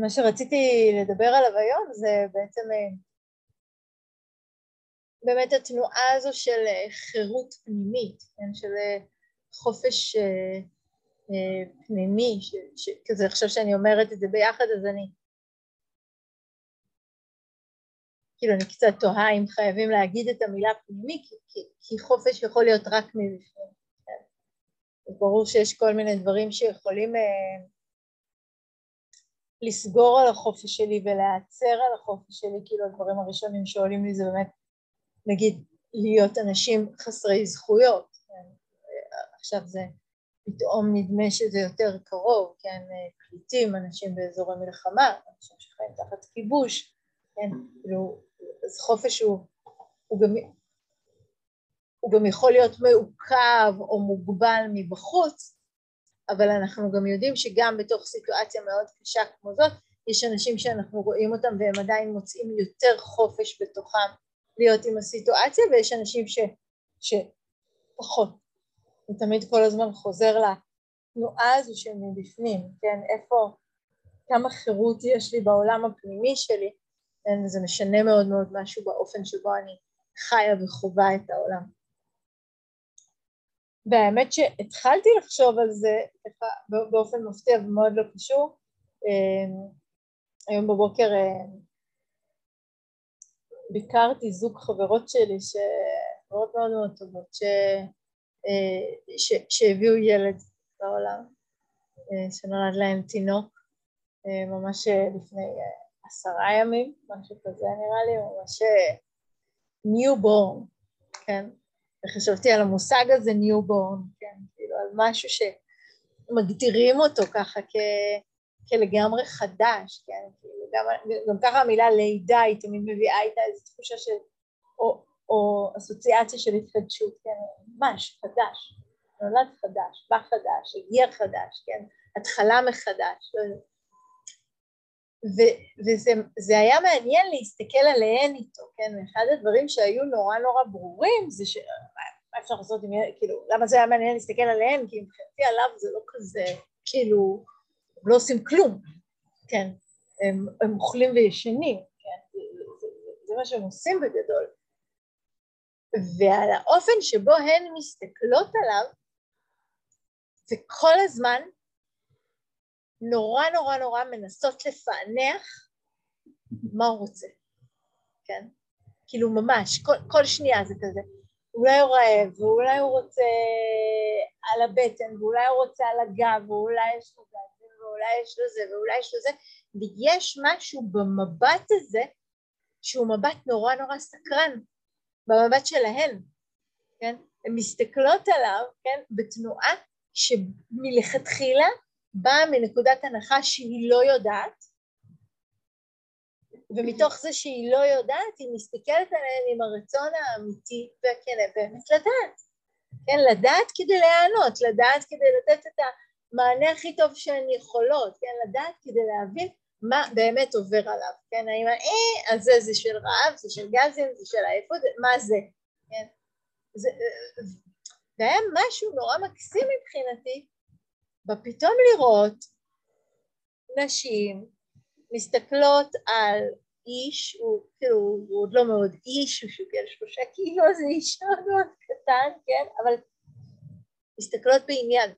מה שרציתי לדבר עליו היום זה בעצם אה, באמת התנועה הזו של אה, חירות פנימית, כן? של אה, חופש פנימי, כזה עכשיו שאני אומרת את זה ביחד אז אני כאילו אני קצת תוהה אם חייבים להגיד את המילה פנימי כי, כי, כי חופש יכול להיות רק מבפנים, כן? ברור שיש כל מיני דברים שיכולים אה, לסגור על החופש שלי ולהיעצר על החופש שלי, כאילו הדברים הראשונים שעולים לי זה באמת, נגיד, להיות אנשים חסרי זכויות, כן? עכשיו זה פתאום נדמה שזה יותר קרוב, כן, פליטים, אנשים באזורי מלחמה, אנשים שחיים תחת כיבוש, כן, כאילו, אז חופש הוא, הוא גם, הוא גם יכול להיות מעוכב או מוגבל מבחוץ, אבל אנחנו גם יודעים שגם בתוך סיטואציה מאוד קשה כמו זאת, יש אנשים שאנחנו רואים אותם והם עדיין מוצאים יותר חופש בתוכם להיות עם הסיטואציה, ויש אנשים ש, שפחות. הוא תמיד כל הזמן חוזר לתנועה הזו שמבפנים, כן, איפה, כמה חירות יש לי בעולם הפנימי שלי, כן, וזה משנה מאוד מאוד משהו באופן שבו אני חיה וחווה את העולם. והאמת שהתחלתי לחשוב על זה באופן מפתיע ומאוד לא קשור. אמ, היום בבוקר אמ, ביקרתי זוג חברות שלי, חברות מאוד מאוד טובות, ש, אה, ש, שהביאו ילד לעולם, אה, שנולד להם תינוק אה, ממש לפני עשרה ימים, משהו כזה נראה לי, ממש newborn, כן? וחשבתי על המושג הזה newborn, כן, כאילו על משהו שמגדירים אותו ככה כ, כלגמרי חדש, כן, כאילו גם, גם ככה המילה לידה היא תמיד מביאה איתה איזו תחושה של, או, או אסוציאציה של התחדשות, כן, ממש חדש, נולד חדש, בא חדש, הגיע חדש, כן, התחלה מחדש, לא יודעת. וזה היה מעניין להסתכל עליהן איתו, כן? אחד הדברים שהיו נורא נורא ברורים זה ש... מה אפשר לעשות עם... כאילו, למה זה היה מעניין להסתכל עליהן? כי מבחינתי עליו זה לא כזה, כאילו, הם לא עושים כלום, כן? הם, הם אוכלים וישנים, כן? זה, זה, זה מה שהם עושים בגדול. ועל האופן שבו הן מסתכלות עליו, וכל הזמן נורא נורא נורא מנסות לפענח מה הוא רוצה, כן? כאילו ממש, כל, כל שנייה זה כזה, אולי הוא רעב, ואולי הוא רוצה על הבטן, ואולי הוא רוצה על הגב, ואולי יש לו זה, ואולי יש לו זה, ואולי יש לו זה, ויש משהו במבט הזה שהוא מבט נורא נורא סקרן, במבט שלהן, כן? הן מסתכלות עליו, כן? בתנועה שמלכתחילה באה מנקודת הנחה שהיא לא יודעת, ומתוך זה שהיא לא יודעת, היא מסתכלת עליהן עם הרצון האמיתי והכנה באמת לדעת. כן, לדעת כדי להיענות, לדעת כדי לתת את המענה הכי טוב שהן יכולות, כן, לדעת כדי להבין מה באמת עובר עליו, כן, האם אה, אז זה, זה של רעב, זה של גזים, זה של עייפות, מה זה, כן, זה, זה היה משהו נורא מקסים מבחינתי, בפתאום לראות נשים מסתכלות על איש, הוא כאילו, הוא עוד לא מאוד איש, הוא שוקל שלושה קילו, זה איש מאוד מאוד קטן, כן, אבל מסתכלות בעניין,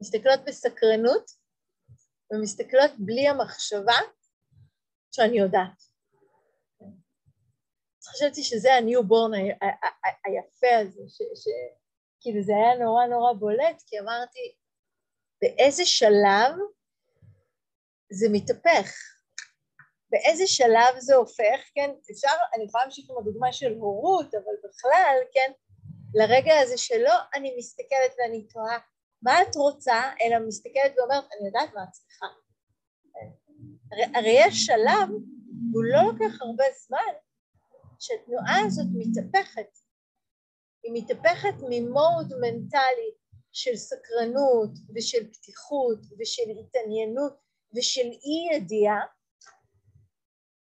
מסתכלות בסקרנות ומסתכלות בלי המחשבה שאני יודעת. חשבתי שזה ה newborn היפה הזה, שכאילו זה היה נורא נורא בולט, כי אמרתי, באיזה שלב זה מתהפך? באיזה שלב זה הופך, כן, אפשר, אני יכולה להמשיך עם הדוגמה של הורות, אבל בכלל, כן, לרגע הזה שלא אני מסתכלת ואני תוהה מה את רוצה, אלא מסתכלת ואומרת, אני יודעת מה את צריכה. הרי, הרי יש שלב, והוא לא לוקח הרבה זמן, שהתנועה הזאת מתהפכת. היא מתהפכת ממוד מנטלי של סקרנות ושל פתיחות ושל התעניינות ושל אי ידיעה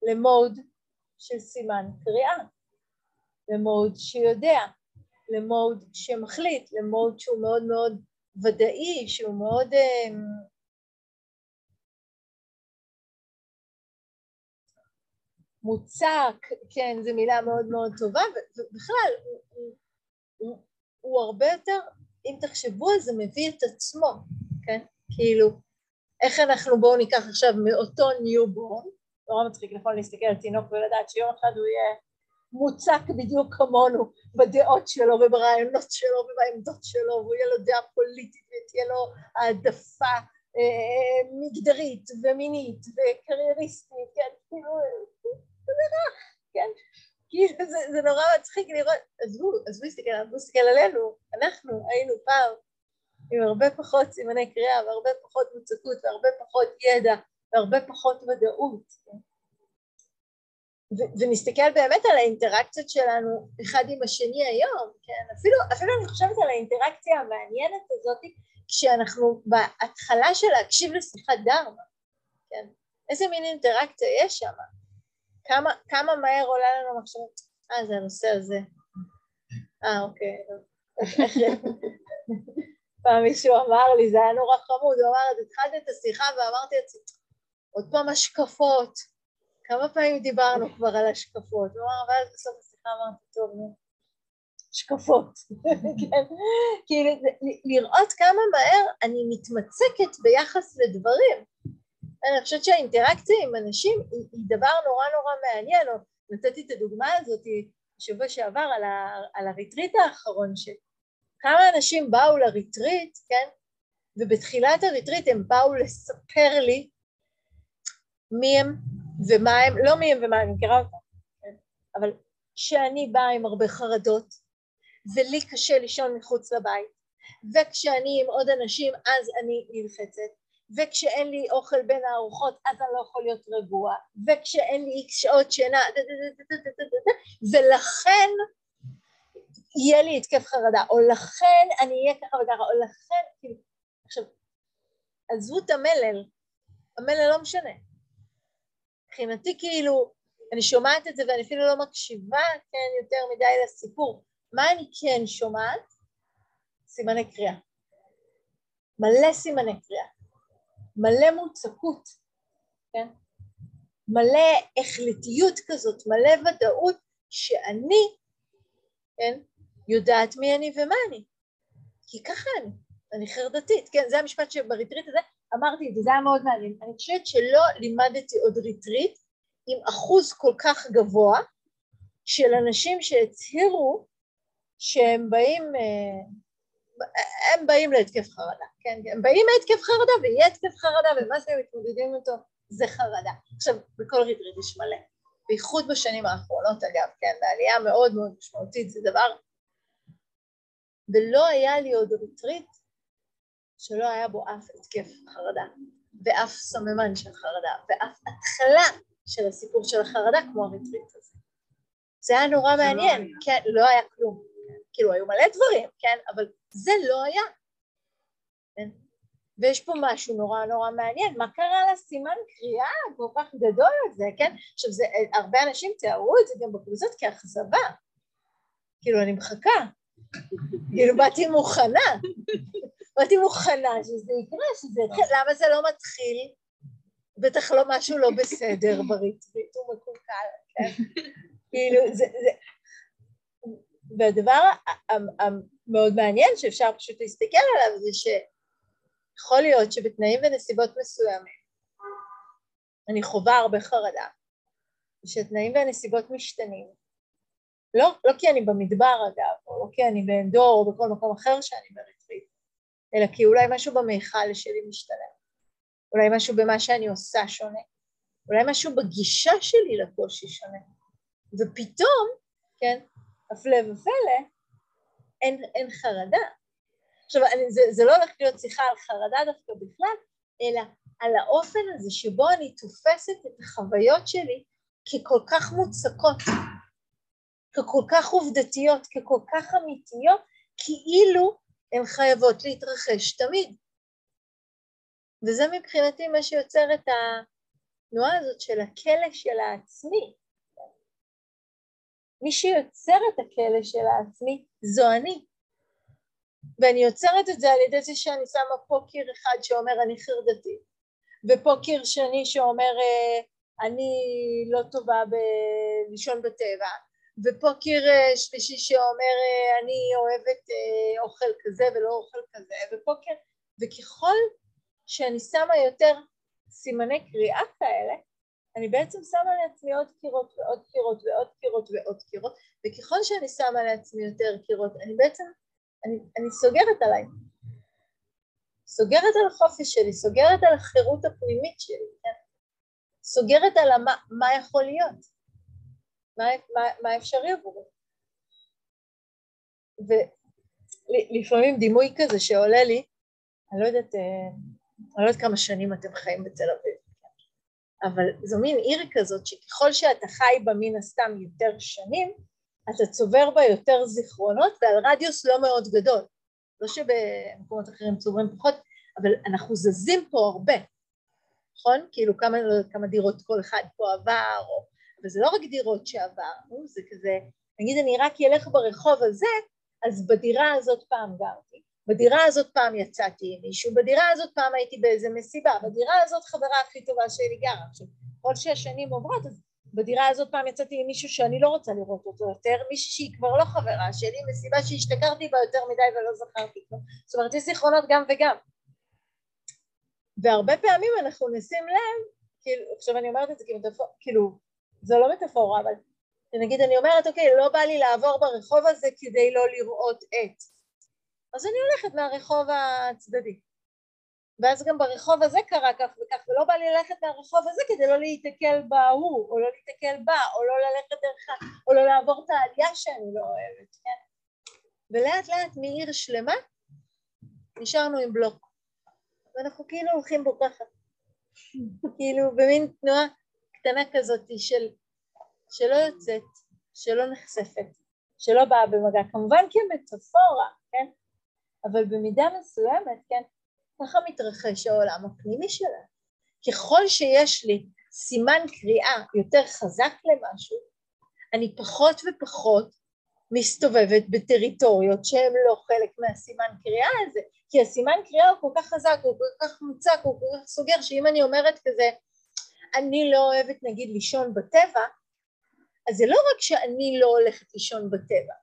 למוד של סימן קריאה, למוד שיודע, למוד שמחליט, למוד שהוא מאוד מאוד ודאי, שהוא מאוד, אמ, מוצק, כן, זו מילה מאוד מאוד טובה, ובכלל, הוא, הוא, הרבה יותר, אם תחשבו על זה, מביא את עצמו, כן? כאילו, איך אנחנו, בואו ניקח עכשיו מאותו newborn, נורא מצחיק נכון להסתכל על תינוק ולדעת שיום אחד הוא יהיה מוצק בדיוק כמונו בדעות שלו וברעיונות שלו ובעמדות שלו והוא יהיה לו דעה פוליטית ותהיה לו העדפה אה, מגדרית ומינית וקרייריסטית, כן, כאילו, זה נראה, כן, כאילו זה, זה נורא מצחיק לראות, עזבו, עזבו להסתכל, עזבו להסתכל עלינו, אנחנו היינו פעם עם הרבה פחות סימני קריאה והרבה פחות מוצקות והרבה פחות ידע והרבה פחות ודאות. כן? ונסתכל באמת על האינטראקציות שלנו אחד עם השני היום, כן? אפילו, אפילו אני חושבת על האינטראקציה המעניינת הזאת כשאנחנו בהתחלה של להקשיב לשיחת דרמה, כן? איזה מין אינטראקציה יש שם? כמה, כמה מהר עולה לנו מחשבות, אה זה הנושא הזה, אה אוקיי, פעם מישהו אמר לי, זה היה נורא חמוד, הוא אמר, אז התחלתי את השיחה ואמרתי לעצמי, עוד פעם השקפות, כמה פעמים דיברנו כבר על השקפות, הוא אמר, ואז בסוף השיחה אמרתי, טוב, נו, השקפות, כן, כאילו לראות כמה מהר אני מתמצקת ביחס לדברים, אני חושבת שהאינטראקציה עם אנשים היא, היא דבר נורא נורא מעניין, או נתתי את הדוגמה הזאת בשבוע שעבר על, ה, על הריטריט האחרון שלי כמה אנשים באו לריטריט, כן? ובתחילת הריטריט הם באו לספר לי מי הם ומה הם, לא מי הם ומה אני מכירה אותם, כן? אבל שאני באה עם הרבה חרדות, ולי קשה לישון מחוץ לבית, וכשאני עם עוד אנשים אז אני נלחצת, וכשאין לי אוכל בין הארוחות אז אני לא יכול להיות רגוע, וכשאין לי איקס שעות שינה, ולכן יהיה לי התקף חרדה, או לכן אני אהיה ככה וככה, או לכן, כאילו, עכשיו, עזבו את המלל, המלל לא משנה. מבחינתי כאילו, אני שומעת את זה ואני אפילו לא מקשיבה, כן, יותר מדי לסיפור. מה אני כן שומעת? סימני קריאה. מלא סימני קריאה. מלא מוצקות, כן? מלא החלטיות כזאת, מלא ודאות שאני, כן, יודעת מי אני ומה אני. כי ככה אני, אני חרדתית, כן, זה המשפט שבריטריט הזה אמרתי את זה, זה היה מאוד מעניין. אני חושבת שלא לימדתי עוד ריטריט עם אחוז כל כך גבוה של אנשים שהצהירו שהם באים, אה, הם באים להתקף חרדה, כן, הם באים להתקף חרדה ויהיה התקף חרדה ומה שהם מתמודדים איתו זה חרדה. עכשיו, בכל ריטריט יש מלא, בייחוד בשנים האחרונות אגב, כן, בעלייה מאוד מאוד משמעותית, זה דבר ולא היה לי עוד ריטריט שלא היה בו אף התקף חרדה ואף סממן של חרדה ואף התחלה של הסיפור של החרדה כמו הריטריט הזה. זה היה נורא לא מעניין, לא כן, לא היה כלום, כאילו היו מלא דברים, כן, אבל זה לא היה. כן? ויש פה משהו נורא נורא מעניין, מה קרה לסימן קריאה כל כך גדול הזה, כן? עכשיו זה, הרבה אנשים תיארו את זה גם בקבוצות כאכזבה, כאילו אני מחכה, כאילו באתי מוכנה, באתי מוכנה שזה יקרה, שזה יתחיל, למה זה לא מתחיל? בטח לא משהו לא בסדר בריטריט, הוא מקולקל, כן? כאילו זה, זה... והדבר המאוד מעניין שאפשר פשוט להסתכל עליו זה שיכול להיות שבתנאים ונסיבות מסוימים אני חווה הרבה חרדה, ושתנאים והנסיבות משתנים, לא, לא כי אני במדבר אגב, או לא כי אני באנדור או בכל מקום אחר שאני בריטריט, אלא כי אולי משהו במיכל שלי משתלם, אולי משהו במה שאני עושה שונה, אולי משהו בגישה שלי לקושי שונה, ופתאום, כן, הפלא ופלא, אין, אין חרדה. עכשיו, אני, זה, זה לא הולך להיות שיחה על חרדה דווקא בכלל, אלא על האופן הזה שבו אני תופסת את החוויות שלי ככל כך מוצקות, ככל כך עובדתיות, ככל כך אמיתיות, כאילו הן חייבות להתרחש תמיד. וזה מבחינתי מה שיוצר את התנועה הזאת של הכלא של העצמי. מי שיוצר את הכלא של העצמי זו אני. ואני יוצרת את זה על ידי זה שאני שמה פה קיר אחד שאומר אני חרדתי, ופה קיר שני שאומר אה, אני לא טובה בלישון בטבע, ופוקר אה, שלישי שאומר אה, אני אוהבת אוכל כזה ולא אוכל כזה, ופוקר, וככל שאני שמה יותר סימני קריאה כאלה, אני בעצם שמה לעצמי עוד קירות ועוד קירות ועוד קירות ועוד קירות, וככל שאני שמה לעצמי יותר קירות, אני בעצם, אני, אני סוגרת עליי. סוגרת על החופש שלי, סוגרת על החירות הפנימית שלי, כן? סוגרת על המה, מה יכול להיות, מה, מה, מה אפשרי עבורי. ולפעמים דימוי כזה שעולה לי, אני לא יודעת, אה, אני לא יודעת כמה שנים אתם חיים בתל אביב, אבל זו מין עיר כזאת שככל שאתה חי בה מן הסתם יותר שנים, אתה צובר בה יותר זיכרונות ועל רדיוס לא מאוד גדול. לא שבמקומות אחרים צוברים פחות, אבל אנחנו זזים פה הרבה, נכון? כאילו כמה, כמה דירות כל אחד פה עבר, או... אבל זה לא רק דירות שעברנו, זה כזה, נגיד אני רק אלך ברחוב הזה, אז בדירה הזאת פעם גרתי, בדירה הזאת פעם יצאתי עם מישהו, בדירה הזאת פעם הייתי באיזה מסיבה, בדירה הזאת חברה הכי טובה שלי גרה. עכשיו, כל שש שנים עוברות, אז בדירה הזאת פעם יצאתי עם מישהו שאני לא רוצה לראות אותו יותר, מישהי שהיא כבר לא חברה שלי, מסיבה שהשתכרתי בה יותר מדי ולא זכרתי כלום. זאת אומרת, יש זיכרונות גם וגם. והרבה פעמים אנחנו נשים לב, כאילו, עכשיו אני אומרת את זה כמטאפורה, כאילו, זה לא מטאפורה, אבל נגיד אני אומרת, אוקיי, לא בא לי לעבור ברחוב הזה כדי לא לראות עט. אז אני הולכת מהרחוב הצדדי. ואז גם ברחוב הזה קרה כך וכך, ולא בא לי ללכת מהרחוב הזה כדי לא להיתקל בהוא, או לא להיתקל בה, או לא ללכת דרך, או לא לעבור את העלייה שאני לא אוהבת, כן? ולאט לאט מעיר שלמה נשארנו עם בלוק. ואנחנו כאילו הולכים בו ככה, כאילו במין תנועה קטנה כזאת של, שלא יוצאת, שלא נחשפת, שלא באה במגע, כמובן כמטאפורה, כן? אבל במידה מסוימת, כן, ככה מתרחש העולם הפנימי שלה. ככל שיש לי סימן קריאה יותר חזק למשהו, אני פחות ופחות מסתובבת בטריטוריות שהן לא חלק מהסימן קריאה הזה, כי הסימן קריאה הוא כל כך חזק, הוא כל כך מוצק, הוא כל כך סוגר, שאם אני אומרת כזה, אני לא אוהבת נגיד לישון בטבע, אז זה לא רק שאני לא הולכת לישון בטבע,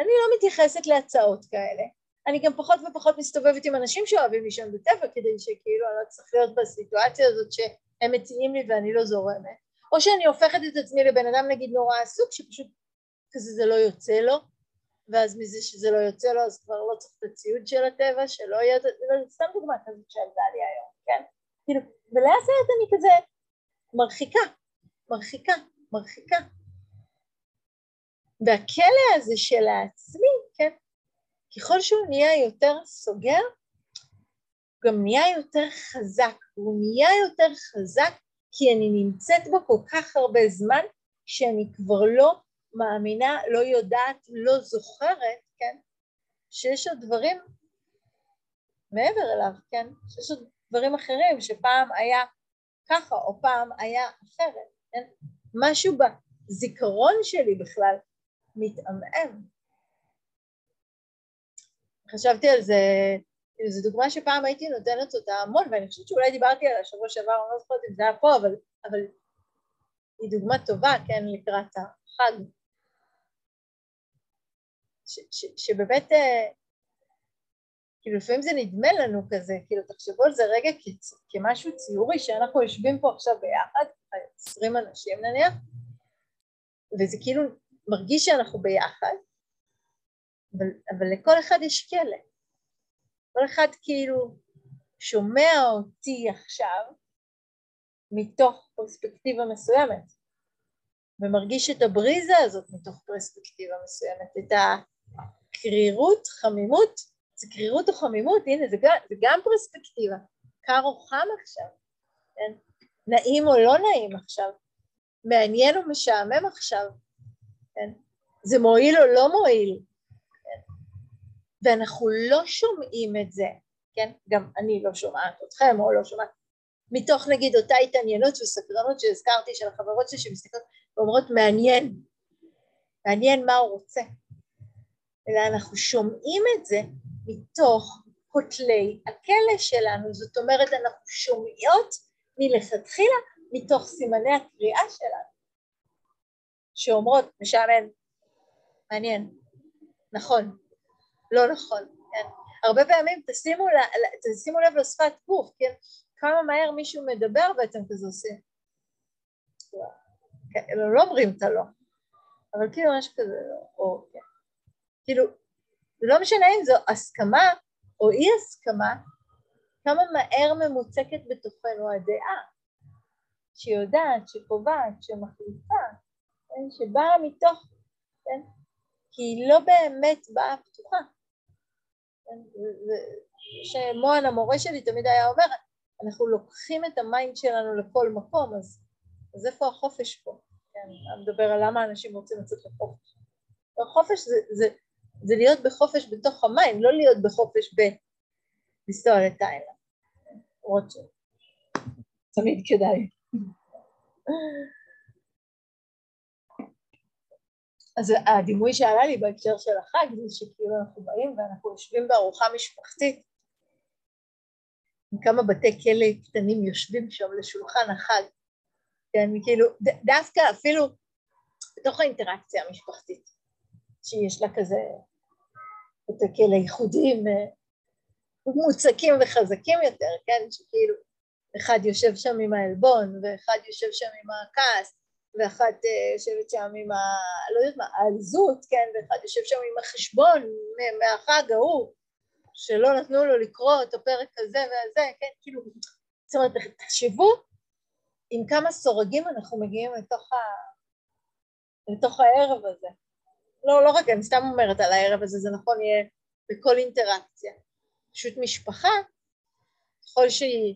אני לא מתייחסת להצעות כאלה, אני גם פחות ופחות מסתובבת עם אנשים שאוהבים לישון בטבע כדי שכאילו אני לא צריך להיות בסיטואציה הזאת שהם מציעים לי ואני לא זורמת או שאני הופכת את עצמי לבן אדם נגיד נורא עסוק שפשוט כזה זה לא יוצא לו ואז מזה שזה לא יוצא לו אז כבר לא צריך את הציוד של הטבע שלא יהיה, סתם דוגמה כזאת שעלתה לי היום, כן? כאילו, ולאט לאט אני כזה מרחיקה, מרחיקה, מרחיקה. והכלא הזה של העצמי? ככל שהוא נהיה יותר סוגר, הוא גם נהיה יותר חזק, הוא נהיה יותר חזק כי אני נמצאת בו כל כך הרבה זמן שאני כבר לא מאמינה, לא יודעת, לא זוכרת, כן, שיש עוד דברים מעבר אליו, כן, שיש עוד דברים אחרים שפעם היה ככה או פעם היה אחרת, כן, משהו בזיכרון שלי בכלל מתעמעם. חשבתי על זה, זו דוגמה שפעם הייתי נותנת אותה המון ואני חושבת שאולי דיברתי עליה שבוע שעבר, אני לא זוכרת אם זה היה פה, אבל, אבל היא דוגמה טובה, כן, לקראת החג. שבאמת, אה, כאילו לפעמים זה נדמה לנו כזה, כאילו תחשבו על זה רגע כמשהו ציורי שאנחנו יושבים פה עכשיו ביחד, עשרים אנשים נניח, וזה כאילו מרגיש שאנחנו ביחד, אבל, אבל לכל אחד יש כלא. כל אחד כאילו שומע אותי עכשיו מתוך פרספקטיבה מסוימת, ומרגיש את הבריזה הזאת מתוך פרספקטיבה מסוימת, את הקרירות, חמימות, זה קרירות או חמימות, הנה זה גם, זה גם פרספקטיבה, קר או חם עכשיו, כן? נעים או לא נעים עכשיו, מעניין או משעמם עכשיו, כן? זה מועיל או לא מועיל, ואנחנו לא שומעים את זה, כן? גם אני לא שומעת אתכם או לא שומעת, מתוך נגיד אותה התעניינות וסקרנות שהזכרתי של החברות שלי שמסתכלות ואומרות מעניין, מעניין מה הוא רוצה, אלא אנחנו שומעים את זה מתוך כותלי הכלא שלנו, זאת אומרת אנחנו שומעות מלכתחילה מתוך סימני הקריאה שלנו, שאומרות, משעמם, מעניין, נכון, לא נכון, כן? הרבה פעמים תשימו, תשימו לב לשפת גוף, כן? כמה מהר מישהו מדבר ואתם כזה עושים. כן, לא אומרים את הלא, אבל כאילו משהו כזה, או כן. כאילו, לא משנה אם זו הסכמה או אי הסכמה, כמה מהר ממוצקת בתוכנו הדעה, שיודעת, שקובעת, שמחליטה, כן? שבאה מתוך, כן? כי היא לא באמת באה פתוחה. שמוהן המורה שלי תמיד היה אומר, אנחנו לוקחים את ה mind שלנו לכל מקום, אז, אז איפה החופש פה? כן, אני מדבר על למה אנשים רוצים לצאת לחופש. החופש זה, זה, זה להיות בחופש בתוך המים, לא להיות בחופש ב... לנסוע לתאילנד. למרות שתמיד כדאי. אז הדימוי שעלה לי בהקשר של החג זה שכאילו אנחנו באים ואנחנו יושבים בארוחה משפחתית. עם כמה בתי כלא קטנים יושבים שם לשולחן החג, כן, כאילו דווקא אפילו בתוך האינטראקציה המשפחתית שיש לה כזה בתי כלא ייחודיים מוצקים וחזקים יותר, כן, שכאילו אחד יושב שם עם העלבון ואחד יושב שם עם הכעס ואחת uh, יושבת שם עם ה... לא יודעת מה, העלזות, כן, ואחד יושב שם עם החשבון מהחג ההוא, שלא נתנו לו לקרוא את הפרק הזה והזה, כן, כאילו, זאת אומרת, תחשבו עם כמה סורגים אנחנו מגיעים לתוך, ה... לתוך הערב הזה. לא, לא רק, אני סתם אומרת על הערב הזה, זה נכון יהיה בכל אינטראקציה. פשוט משפחה, ככל שהיא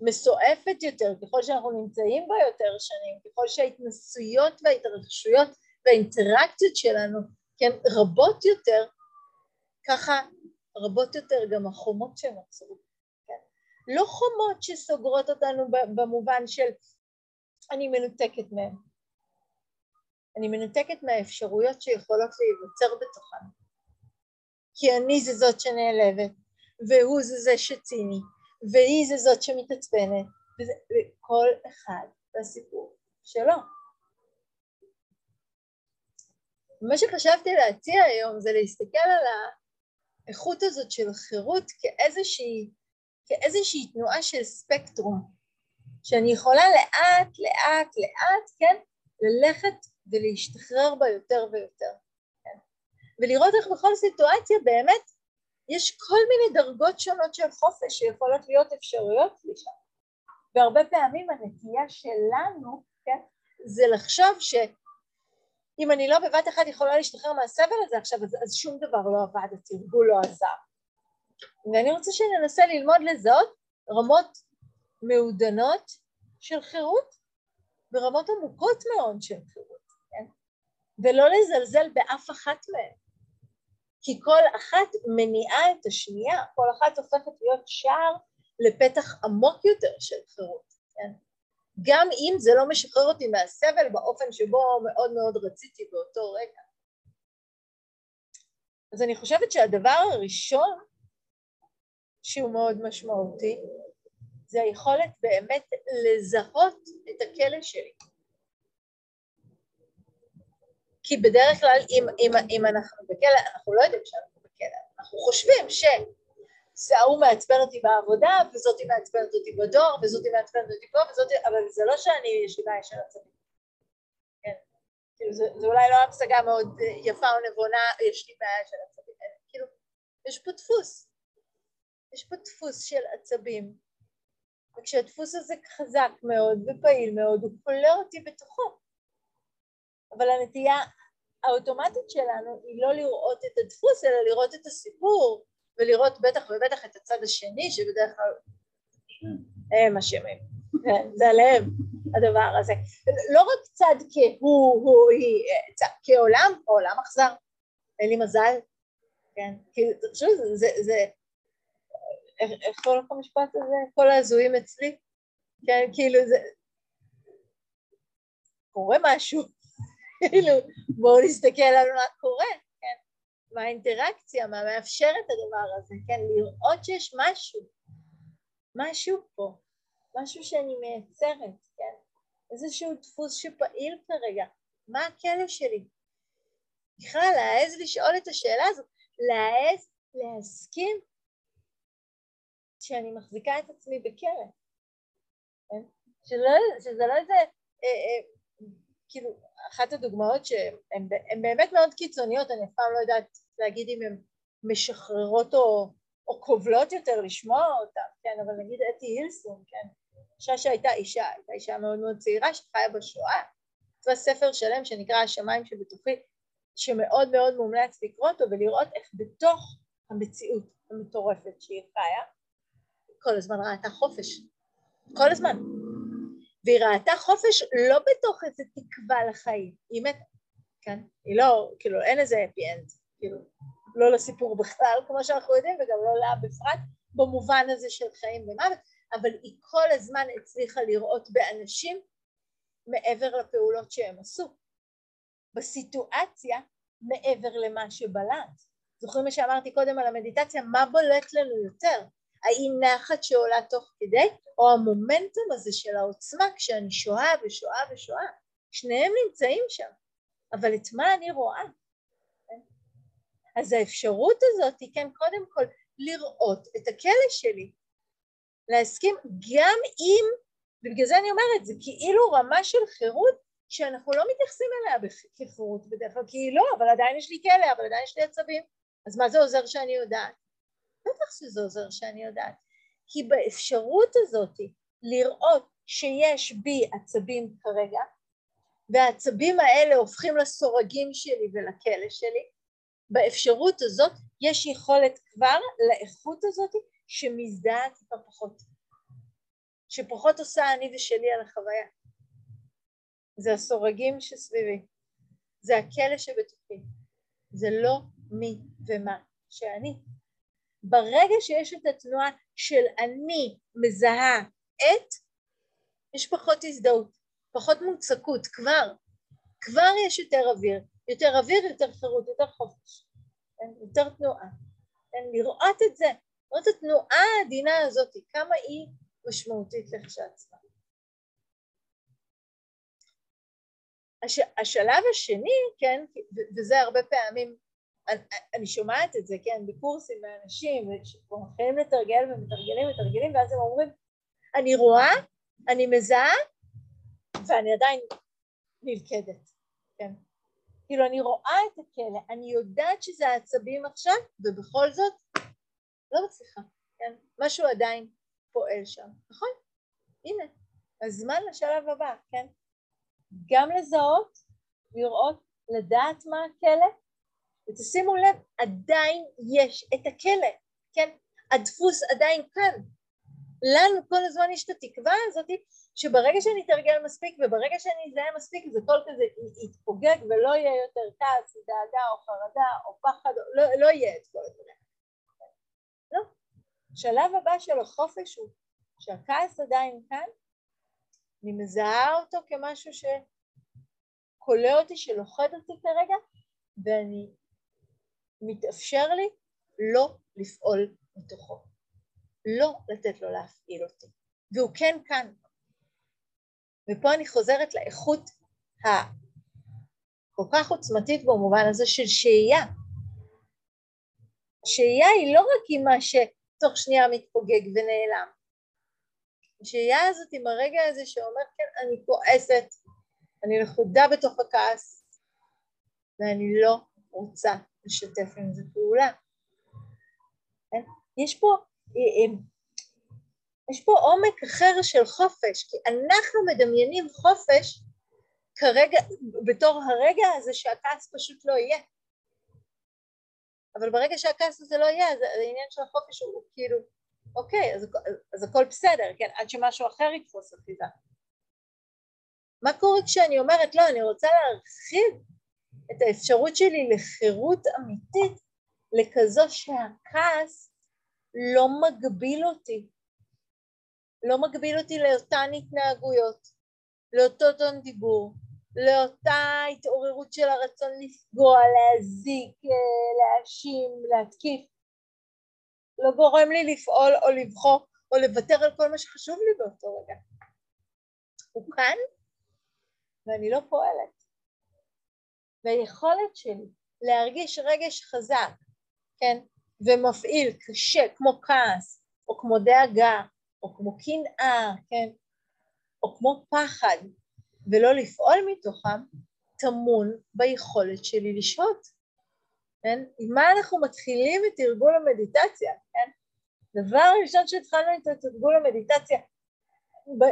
מסועפת יותר, ככל שאנחנו נמצאים בה יותר שנים, ככל שההתנסויות וההתרחשויות והאינטראקציות שלנו כן רבות יותר, ככה רבות יותר גם החומות שנוצרו. כן? לא חומות שסוגרות אותנו במובן של אני מנותקת מהן, אני מנותקת מהאפשרויות שיכולות להיווצר בתוכן. כי אני זה זאת שנעלבת, והוא זה זה שציני, והיא זה זאת שמתעצבנת, וכל אחד והסיפור שלו. מה שחשבתי להציע היום זה להסתכל על האיכות הזאת של חירות כאיזושהי, כאיזושהי תנועה של ספקטרום, שאני יכולה לאט לאט לאט, כן, ללכת ולהשתחרר בה יותר ויותר, כן, ולראות איך בכל סיטואציה באמת יש כל מיני דרגות שונות של חופש שיכולות להיות אפשרויות לשם. והרבה פעמים הנטייה שלנו, כן, זה לחשוב שאם אני לא בבת אחת יכולה להשתחרר מהסבל הזה עכשיו, אז, אז שום דבר לא עבד, התרגול לא עזר. ואני רוצה שננסה ללמוד לזהות רמות מעודנות של חירות ורמות עמוקות מאוד של חירות, כן? ולא לזלזל באף אחת מהן. כי כל אחת מניעה את השנייה, כל אחת הופכת להיות שער לפתח עמוק יותר של חירות, כן? גם אם זה לא משחרר אותי מהסבל באופן שבו מאוד מאוד רציתי באותו רגע. אז אני חושבת שהדבר הראשון שהוא מאוד משמעותי זה היכולת באמת לזהות את הכלא שלי. כי בדרך כלל אם, אם, אם אנחנו בכלא, אנחנו לא יודעים שאנחנו בכלא, אנחנו חושבים שההוא מעצבן אותי בעבודה, וזאתי מעצבנת אותי בדואר, וזאתי מעצבנת אותי פה, וזאתי, אבל זה לא שאני יש לי בעיה עצבים. כן, כאילו זה, זה אולי לא המשגה מאוד יפה או נבונה, יש לי בעיה של עצבים, כאילו, יש פה דפוס, יש פה דפוס של עצבים, וכשהדפוס הזה חזק מאוד ופעיל מאוד, הוא כולל אותי בתוכו. אבל הנטייה האוטומטית שלנו היא לא לראות את הדפוס, אלא לראות את הסיפור, ולראות בטח ובטח את הצד השני, שבדרך כלל הם אשמים, כן, זה עליהם הדבר הזה. לא רק צד כהוא, הוא, היא, צד, כעולם, עולם אכזר, אין לי מזל, כן, כי תחשבו, זה, זה, איך קוראים לך המשפט הזה? כל ההזויים אצלי, כן, כאילו זה, קורה משהו, כאילו, בואו נסתכל על מה קורה, כן? מה האינטראקציה, מה מאפשר את הדבר הזה, כן? לראות שיש משהו, משהו פה, משהו שאני מייצרת, כן? איזשהו דפוס שפעיל כרגע, מה הכלא שלי? בכלל להעז לשאול את השאלה הזאת, להעז להסכים שאני מחזיקה את עצמי בכלא, כן? שלא, שזה לא איזה, אה, אה, כאילו, אחת הדוגמאות שהן באמת מאוד קיצוניות, אני אף פעם לא יודעת להגיד אם הן משחררות או, או קובלות יותר לשמוע אותן, כן, אבל נגיד אתי הילסון, כן, אישה שהייתה אישה, הייתה אישה מאוד מאוד צעירה שחיה בשואה, כתבה ספר שלם שנקרא השמיים שבתוכי, שמאוד מאוד מומלץ לקרוא אותו ולראות איך בתוך המציאות המטורפת שהיא חיה, כל הזמן ראתה חופש, כל הזמן, והיא ראתה חופש לא בתוך איזה תקווה לחיים, היא מתה, כן? היא לא, כאילו אין איזה אפי אנד, כאילו לא לסיפור בכלל כמו שאנחנו יודעים וגם לא לה בפרט במובן הזה של חיים ומוות, אבל היא כל הזמן הצליחה לראות באנשים מעבר לפעולות שהם עשו, בסיטואציה מעבר למה שבלט. זוכרים מה שאמרתי קודם על המדיטציה? מה בולט לנו יותר? האי נחת שעולה תוך כדי, או המומנטום הזה של העוצמה כשאני שואה ושואה ושואה. שניהם נמצאים שם, אבל את מה אני רואה? אז האפשרות הזאת היא כן קודם כל לראות את הכלא שלי, להסכים גם אם, ובגלל זה אני אומרת, זה כאילו רמה של חירות שאנחנו לא מתייחסים אליה כחירות בדרך כלל, כי היא לא, אבל עדיין יש לי כלא, אבל עדיין יש לי עצבים, אז מה זה עוזר שאני יודעת? בטח שזה עוזר שאני יודעת, כי באפשרות הזאת לראות שיש בי עצבים כרגע, והעצבים האלה הופכים לסורגים שלי ולכלא שלי, באפשרות הזאת יש יכולת כבר לאיכות הזאת שמזדהה טיפה פחות, שפחות עושה אני ושלי על החוויה. זה הסורגים שסביבי, זה הכלא שבתוכי, זה לא מי ומה שאני. ברגע שיש את התנועה של אני מזהה את, יש פחות הזדהות, פחות מוצקות, כבר, כבר יש יותר אוויר, יותר אוויר, יותר חירות, יותר חופש? יותר תנועה? לראות את זה, לראות את התנועה העדינה הזאת, כמה היא משמעותית לכשעצמה. הש, השלב השני, כן, וזה הרבה פעמים אני, אני שומעת את זה, כן, בקורסים מאנשים שכבר מתחילים לתרגל ומתרגלים ומתרגלים ואז הם אומרים אני רואה, אני מזהה ואני עדיין נלכדת, כן. כאילו אני רואה את הכלא, אני יודעת שזה העצבים עכשיו ובכל זאת לא מצליחה, כן, משהו עדיין פועל שם, נכון? הנה, הזמן לשלב הבא, כן? גם לזהות, לראות, לדעת מה הכלא ותשימו לב, עדיין יש את הכלא, כן? הדפוס עדיין כאן. לנו כל הזמן יש את התקווה הזאת שברגע שאני אתרגל מספיק וברגע שאני אזהה מספיק זה כל כזה יתפוגג ולא יהיה יותר כעס, דאגה או חרדה או פחד, לא, לא יהיה את כל הדברים. לא. השלב הבא של החופש הוא שהכעס עדיין כאן, אני מזהה אותו כמשהו שכולא אותי, שלוכד אותי כרגע, ואני מתאפשר לי לא לפעול מתוכו, לא לתת לו להפעיל אותי, והוא כן כאן. ופה אני חוזרת לאיכות הכל כך עוצמתית במובן הזה של שהייה. שהייה היא לא רק עם מה שתוך שנייה מתפוגג ונעלם. השהייה הזאת עם הרגע הזה שאומר כן אני כועסת, אני לכודה בתוך הכעס ואני לא רוצה לשתף עם זה פעולה. כן? יש פה, אה, אה, יש פה עומק אחר של חופש, כי אנחנו מדמיינים חופש כרגע, בתור הרגע הזה שהכעס פשוט לא יהיה. אבל ברגע שהכעס הזה לא יהיה, אז העניין של החופש הוא כאילו, אוקיי, אז, אז הכל בסדר, כן, עד שמשהו אחר יתפוס אותי. מה קורה כשאני אומרת, לא, אני רוצה להרחיב את האפשרות שלי לחירות אמיתית לכזו שהכעס לא מגביל אותי, לא מגביל אותי לאותן התנהגויות, לאותו טון דיבור, לאותה התעוררות של הרצון לפגוע, להזיק, להאשים, להתקיף, לא גורם לי לפעול או לבחוק או לוותר על כל מה שחשוב לי באותו רגע. הוא כאן, ואני לא פועלת. והיכולת שלי להרגיש רגש חזק, כן, ומפעיל קשה, כמו כעס, או כמו דאגה, או כמו קנאה, כן, או כמו פחד, ולא לפעול מתוכם, טמון ביכולת שלי לשהות. כן? עם מה אנחנו מתחילים את תרגול המדיטציה, כן? דבר ראשון שהתחלנו את תרגול המדיטציה, ב...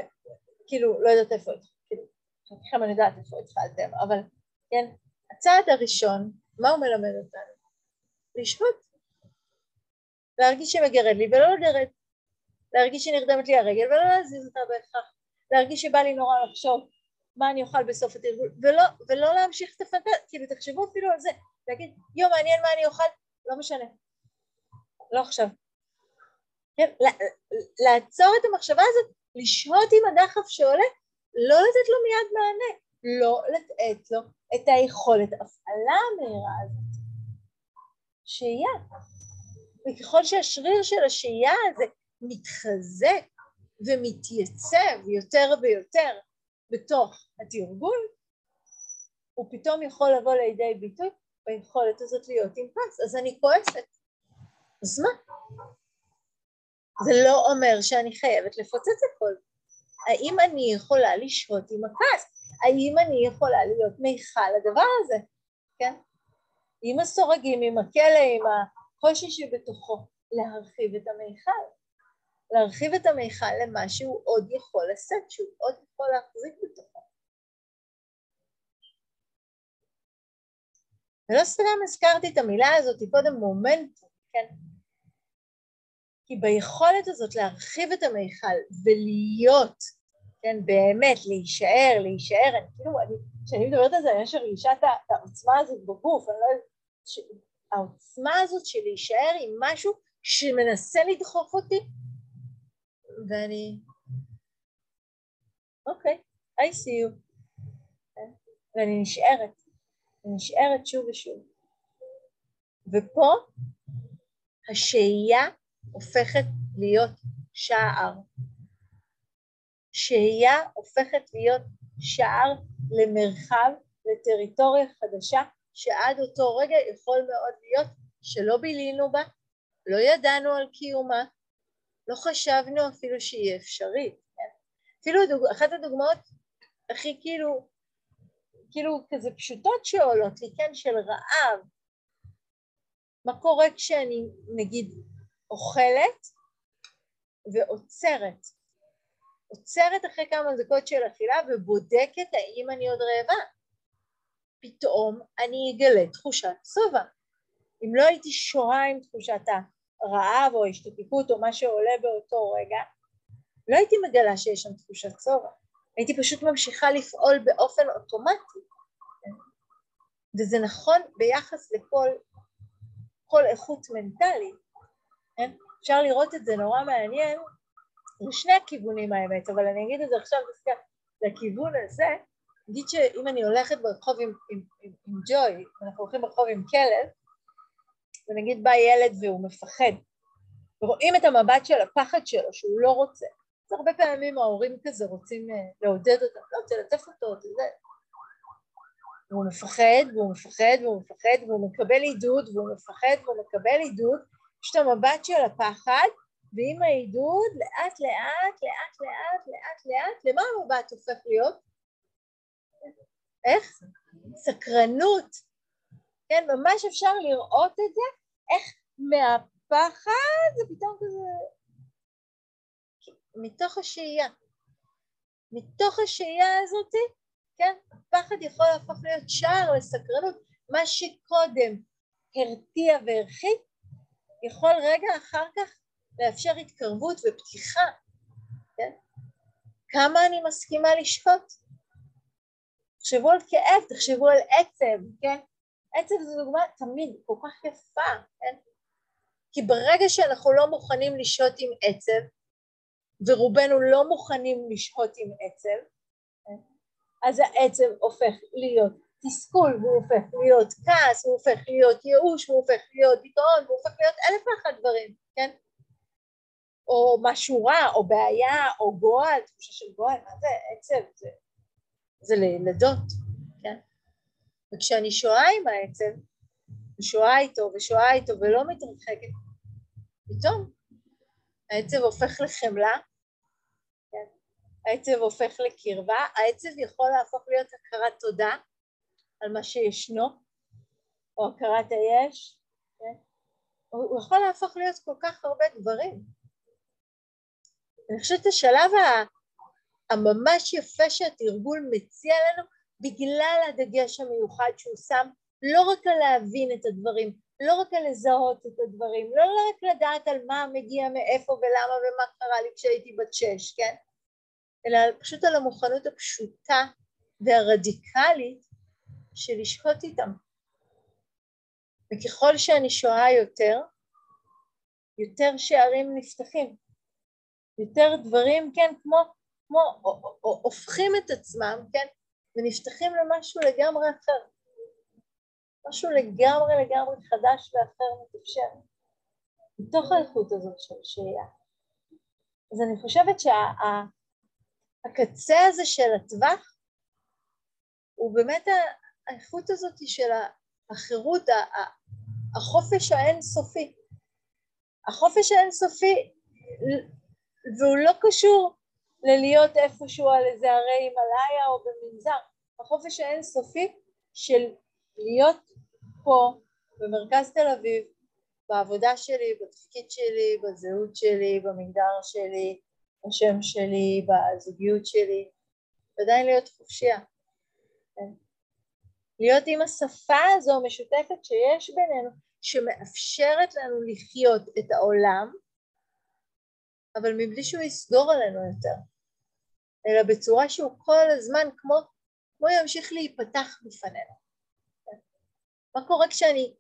כאילו, לא יודעת איפה, כאילו, חלקכם אני יודעת איפה התחלתם, אבל כן, הצעד הראשון, מה הוא מלמד אותנו? לשהות. להרגיש שמגרד לי ולא לגרד. להרגיש שנרדמת לי הרגל ולא להזיז אותה בהכרח. להרגיש שבא לי נורא לחשוב מה אני אוכל בסוף התרגול, ולא, ולא להמשיך את הפנטזיה, כאילו תחשבו אפילו על זה, להגיד, יו, מעניין מה אני אוכל, לא משנה, לא עכשיו. כן, לעצור את המחשבה הזאת, לשהות עם הדחף שעולה, לא לתת לו מיד מענה, לא לתת לו את היכולת הפעלה המהירה הזאת. שהייה. וככל שהשריר של השהייה הזה מתחזק ומתייצב יותר ויותר בתוך התרגול, הוא פתאום יכול לבוא לידי ביטוי ביכולת הזאת להיות עם פס, אז אני כועסת. אז מה? זה לא אומר שאני חייבת לפוצץ הכל. האם אני יכולה לשהות עם הכעס? האם אני יכולה להיות מיכל לדבר הזה? כן? עם הסורגים, עם הכלא, עם הקושי שבתוכו, להרחיב את המיכל. להרחיב את המיכל למה שהוא עוד יכול לשאת, שהוא עוד יכול להחזיק בתוכו. ולא סתם הזכרתי את המילה הזאת קודם מומנטום, כן? כי ביכולת הזאת להרחיב את המיכל ולהיות, כן, באמת, להישאר, להישאר, אני כאילו, כשאני מדברת על זה, אני יש הרגישה את העוצמה הזאת בגוף, אני לא יודעת, העוצמה הזאת של להישאר עם משהו שמנסה לדחוף אותי, ואני, אוקיי, I see you? ואני נשארת. נשארת שוב ושוב. ופה השהייה הופכת להיות שער. שהייה הופכת להיות שער למרחב, לטריטוריה חדשה, שעד אותו רגע יכול מאוד להיות שלא בילינו בה, לא ידענו על קיומה, לא חשבנו אפילו שהיא אפשרית. כן? אפילו הדוג... אחת הדוגמאות הכי כאילו כאילו כזה פשוטות שעולות לי, כן, של רעב. מה קורה כשאני נגיד אוכלת ועוצרת? עוצרת אחרי כמה דקות של אכילה ובודקת האם אני עוד רעבה. פתאום אני אגלה תחושת שובע. אם לא הייתי שוהה עם תחושת הרעב או ההשתתפות או מה שעולה באותו רגע, לא הייתי מגלה שיש שם תחושת שובע. הייתי פשוט ממשיכה לפעול באופן אוטומטי. וזה נכון ביחס לכל כל איכות מנטלית. כן? אפשר לראות את זה נורא מעניין לשני הכיוונים האמת, אבל אני אגיד את זה עכשיו דווקא לכיוון הזה, נגיד שאם אני הולכת ברחוב עם, עם, עם, עם ג'וי, אנחנו הולכים ברחוב עם כלב, ונגיד בא ילד והוא מפחד, ורואים את המבט של הפחד שלו שהוא לא רוצה, אז הרבה פעמים ההורים כזה רוצים אה, לעודד אותו, לא רוצה לטף אותו, זה, והוא מפחד, והוא מפחד, והוא מפחד, והוא מקבל עידוד, והוא מפחד, והוא מקבל עידוד, יש את המבט של הפחד, ועם העידוד לאט לאט, לאט לאט, לאט לאט, למה המבט הופך להיות? איך? סקרנות. כן, ממש אפשר לראות את זה, איך מהפחד זה פתאום כזה... מתוך השהייה. מתוך השהייה הזאתי, כן, הפחד יכול להפוך להיות שער לסקרנות, מה שקודם הרתיע והרחיק, יכול רגע אחר כך לאפשר התקרבות ופתיחה, כן? כמה אני מסכימה לשהות? תחשבו על כאב, תחשבו על עצב, כן? עצב זו דוגמה תמיד כל כך יפה, כן? כי ברגע שאנחנו לא מוכנים לשהות עם עצב, ורובנו לא מוכנים לשהות עם עצב, כן? אז העצב הופך להיות תסכול, והוא הופך להיות כעס, הוא הופך להיות ייאוש, הוא הופך להיות דיכאון, הוא הופך להיות אלף ואחת דברים, כן? או משהו רע, או בעיה, או גועל, תחושה של גועל, מה זה עצב? זה, זה לילדות, כן? וכשאני שואה עם העצב, ושואה איתו, ושואה איתו, ולא מתרחקת, פתאום העצב הופך לחמלה, כן? העצב הופך לקרבה, העצב יכול להפוך להיות הכרת תודה על מה שישנו, או הכרת היש, כן? הוא יכול להפוך להיות כל כך הרבה דברים. אני חושבת השלב הממש יפה שהתרגול מציע לנו בגלל הדגש המיוחד שהוא שם לא רק על להבין את הדברים, לא רק על לזהות את הדברים, לא רק לדעת על מה מגיע מאיפה ולמה ומה קרה לי כשהייתי בת שש, כן? אלא פשוט על המוכנות הפשוטה והרדיקלית של לשהות איתם. וככל שאני שואה יותר, יותר שערים נפתחים, יותר דברים, כן, כמו, כמו הופכים את עצמם, כן, ונפתחים למשהו לגמרי אחר. משהו לגמרי לגמרי חדש ואחר מתאפשר, מתוך האיכות הזאת של שהייה. אז אני חושבת שהקצה שה, הזה של הטווח הוא באמת האיכות הזאת של החירות, החופש האינסופי. החופש האינסופי, והוא לא קשור ללהיות איפשהו על איזה הרי הימאליה או במנזר, החופש האינסופי של להיות פה במרכז תל אביב, בעבודה שלי, בתפקיד שלי, בזהות שלי, במגדר שלי, בשם שלי, בזוגיות שלי, ועדיין להיות חופשייה. כן? להיות עם השפה הזו המשותפת שיש בינינו, שמאפשרת לנו לחיות את העולם, אבל מבלי שהוא יסגור עלינו יותר, אלא בצורה שהוא כל הזמן כמו, כמו ימשיך להיפתח בפנינו. מה קורה כשאני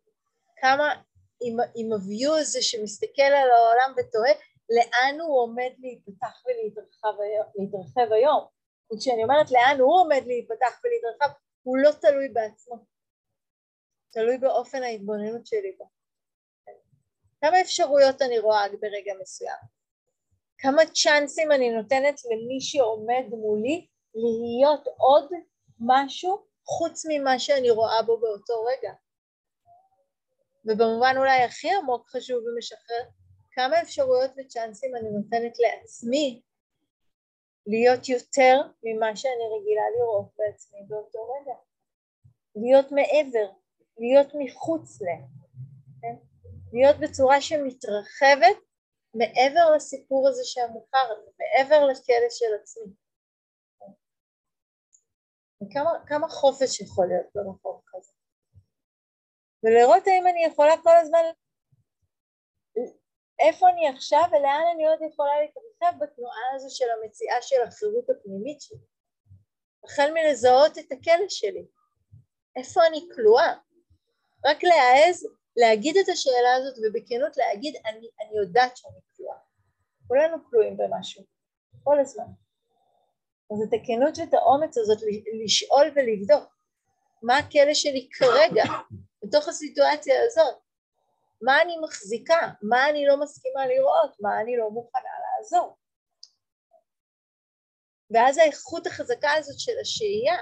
קמה עם, עם הוויו הזה שמסתכל על העולם ותוהה לאן הוא עומד להיפתח ולהתרחב היום? וכשאני אומרת לאן הוא עומד להיפתח ולהתרחב, הוא לא תלוי בעצמו, תלוי באופן ההתבוננות שלי בו. כמה אפשרויות אני רואה ברגע מסוים? כמה צ'אנסים אני נותנת למי שעומד מולי להיות עוד משהו חוץ ממה שאני רואה בו באותו רגע? ובמובן אולי הכי עמוק, חשוב ומשחרר, כמה אפשרויות וצ'אנסים אני נותנת לעצמי להיות יותר ממה שאני רגילה לראות בעצמי באותו רגע. להיות מעבר, להיות מחוץ ל... כן? להיות בצורה שמתרחבת מעבר לסיפור הזה שהמוכר, מעבר לכלא של עצמי. וכמה חופש יכול להיות במקום כזה. ולראות האם אני יכולה כל הזמן, איפה אני עכשיו ולאן אני עוד יכולה להתרחב בתנועה הזו של המציאה של החירות הפנימית שלי. החל מלזהות את הכלא שלי, איפה אני כלואה, רק להעז להגיד את השאלה הזאת ובכנות להגיד אני, אני יודעת שאני כלואה. כולנו כלואים במשהו, כל הזמן. אז את הכנות ואת האומץ הזאת לשאול ולבדוק מה הכלא שלי כרגע, בתוך הסיטואציה הזאת, מה אני מחזיקה, מה אני לא מסכימה לראות, מה אני לא מוכנה לעזור. ואז האיכות החזקה הזאת של השהייה,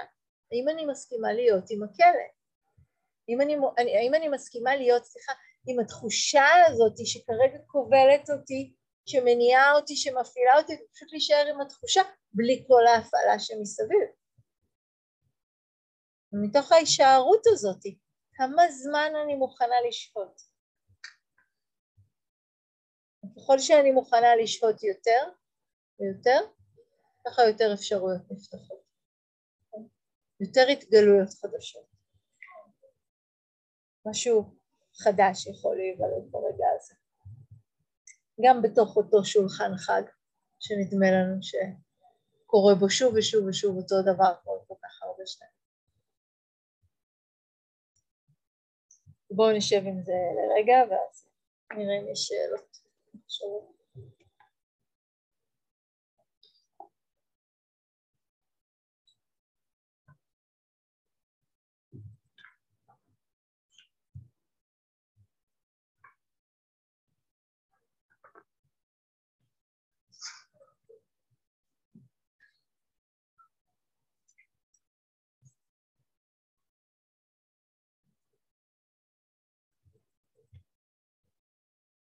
האם אני מסכימה להיות עם הכלא? האם אני, האם אני מסכימה להיות, סליחה, עם התחושה הזאת שכרגע כובלת אותי, שמניעה אותי, שמפעילה אותי, ופשוט להישאר עם התחושה בלי כל ההפעלה שמסביב. ומתוך ההישארות הזאת, כמה זמן אני מוכנה לשהות? ככל שאני מוכנה לשהות יותר ויותר, ככה יותר אפשרויות נפתחות. יותר התגלויות חדשות. משהו חדש יכול להיוולד ברגע הזה. גם בתוך אותו שולחן חג שנדמה לנו שקורה בו שוב ושוב ושוב אותו דבר כל כך הרבה שנים. בואו נשב עם זה לרגע ואז נראה אם יש שאלות.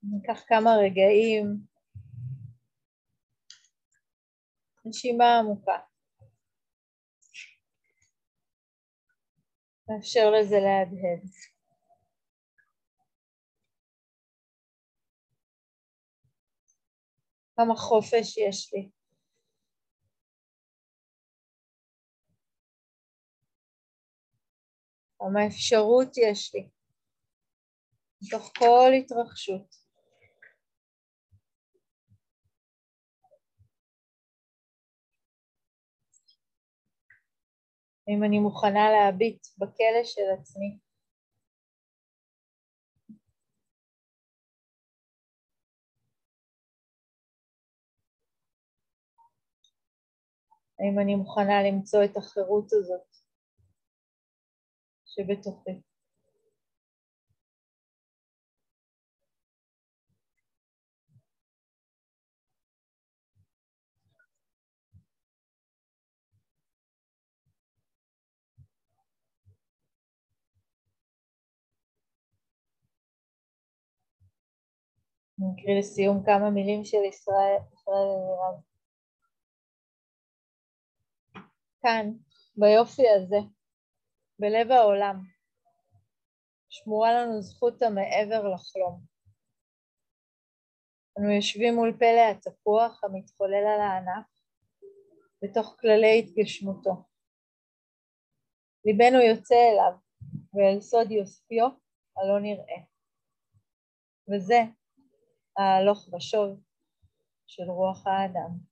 ניקח כמה רגעים, נשימה עמוקה. נאפשר לזה להדהד. כמה חופש יש לי. כמה אפשרות יש לי. מתוך כל התרחשות. אם אני מוכנה להביט בכלא של עצמי. האם אני מוכנה למצוא את החירות הזאת שבתוכי? אני אקריא לסיום כמה מילים של ישראל, ישראל אלירז. כאן, ביופי הזה, בלב העולם, שמורה לנו זכות המעבר לחלום. אנו יושבים מול פלא התפוח המתחולל על הענף בתוך כללי התגשמותו. ליבנו יוצא אליו ואל סוד יופיו הלא נראה. וזה ההלוך ושוב של רוח האדם.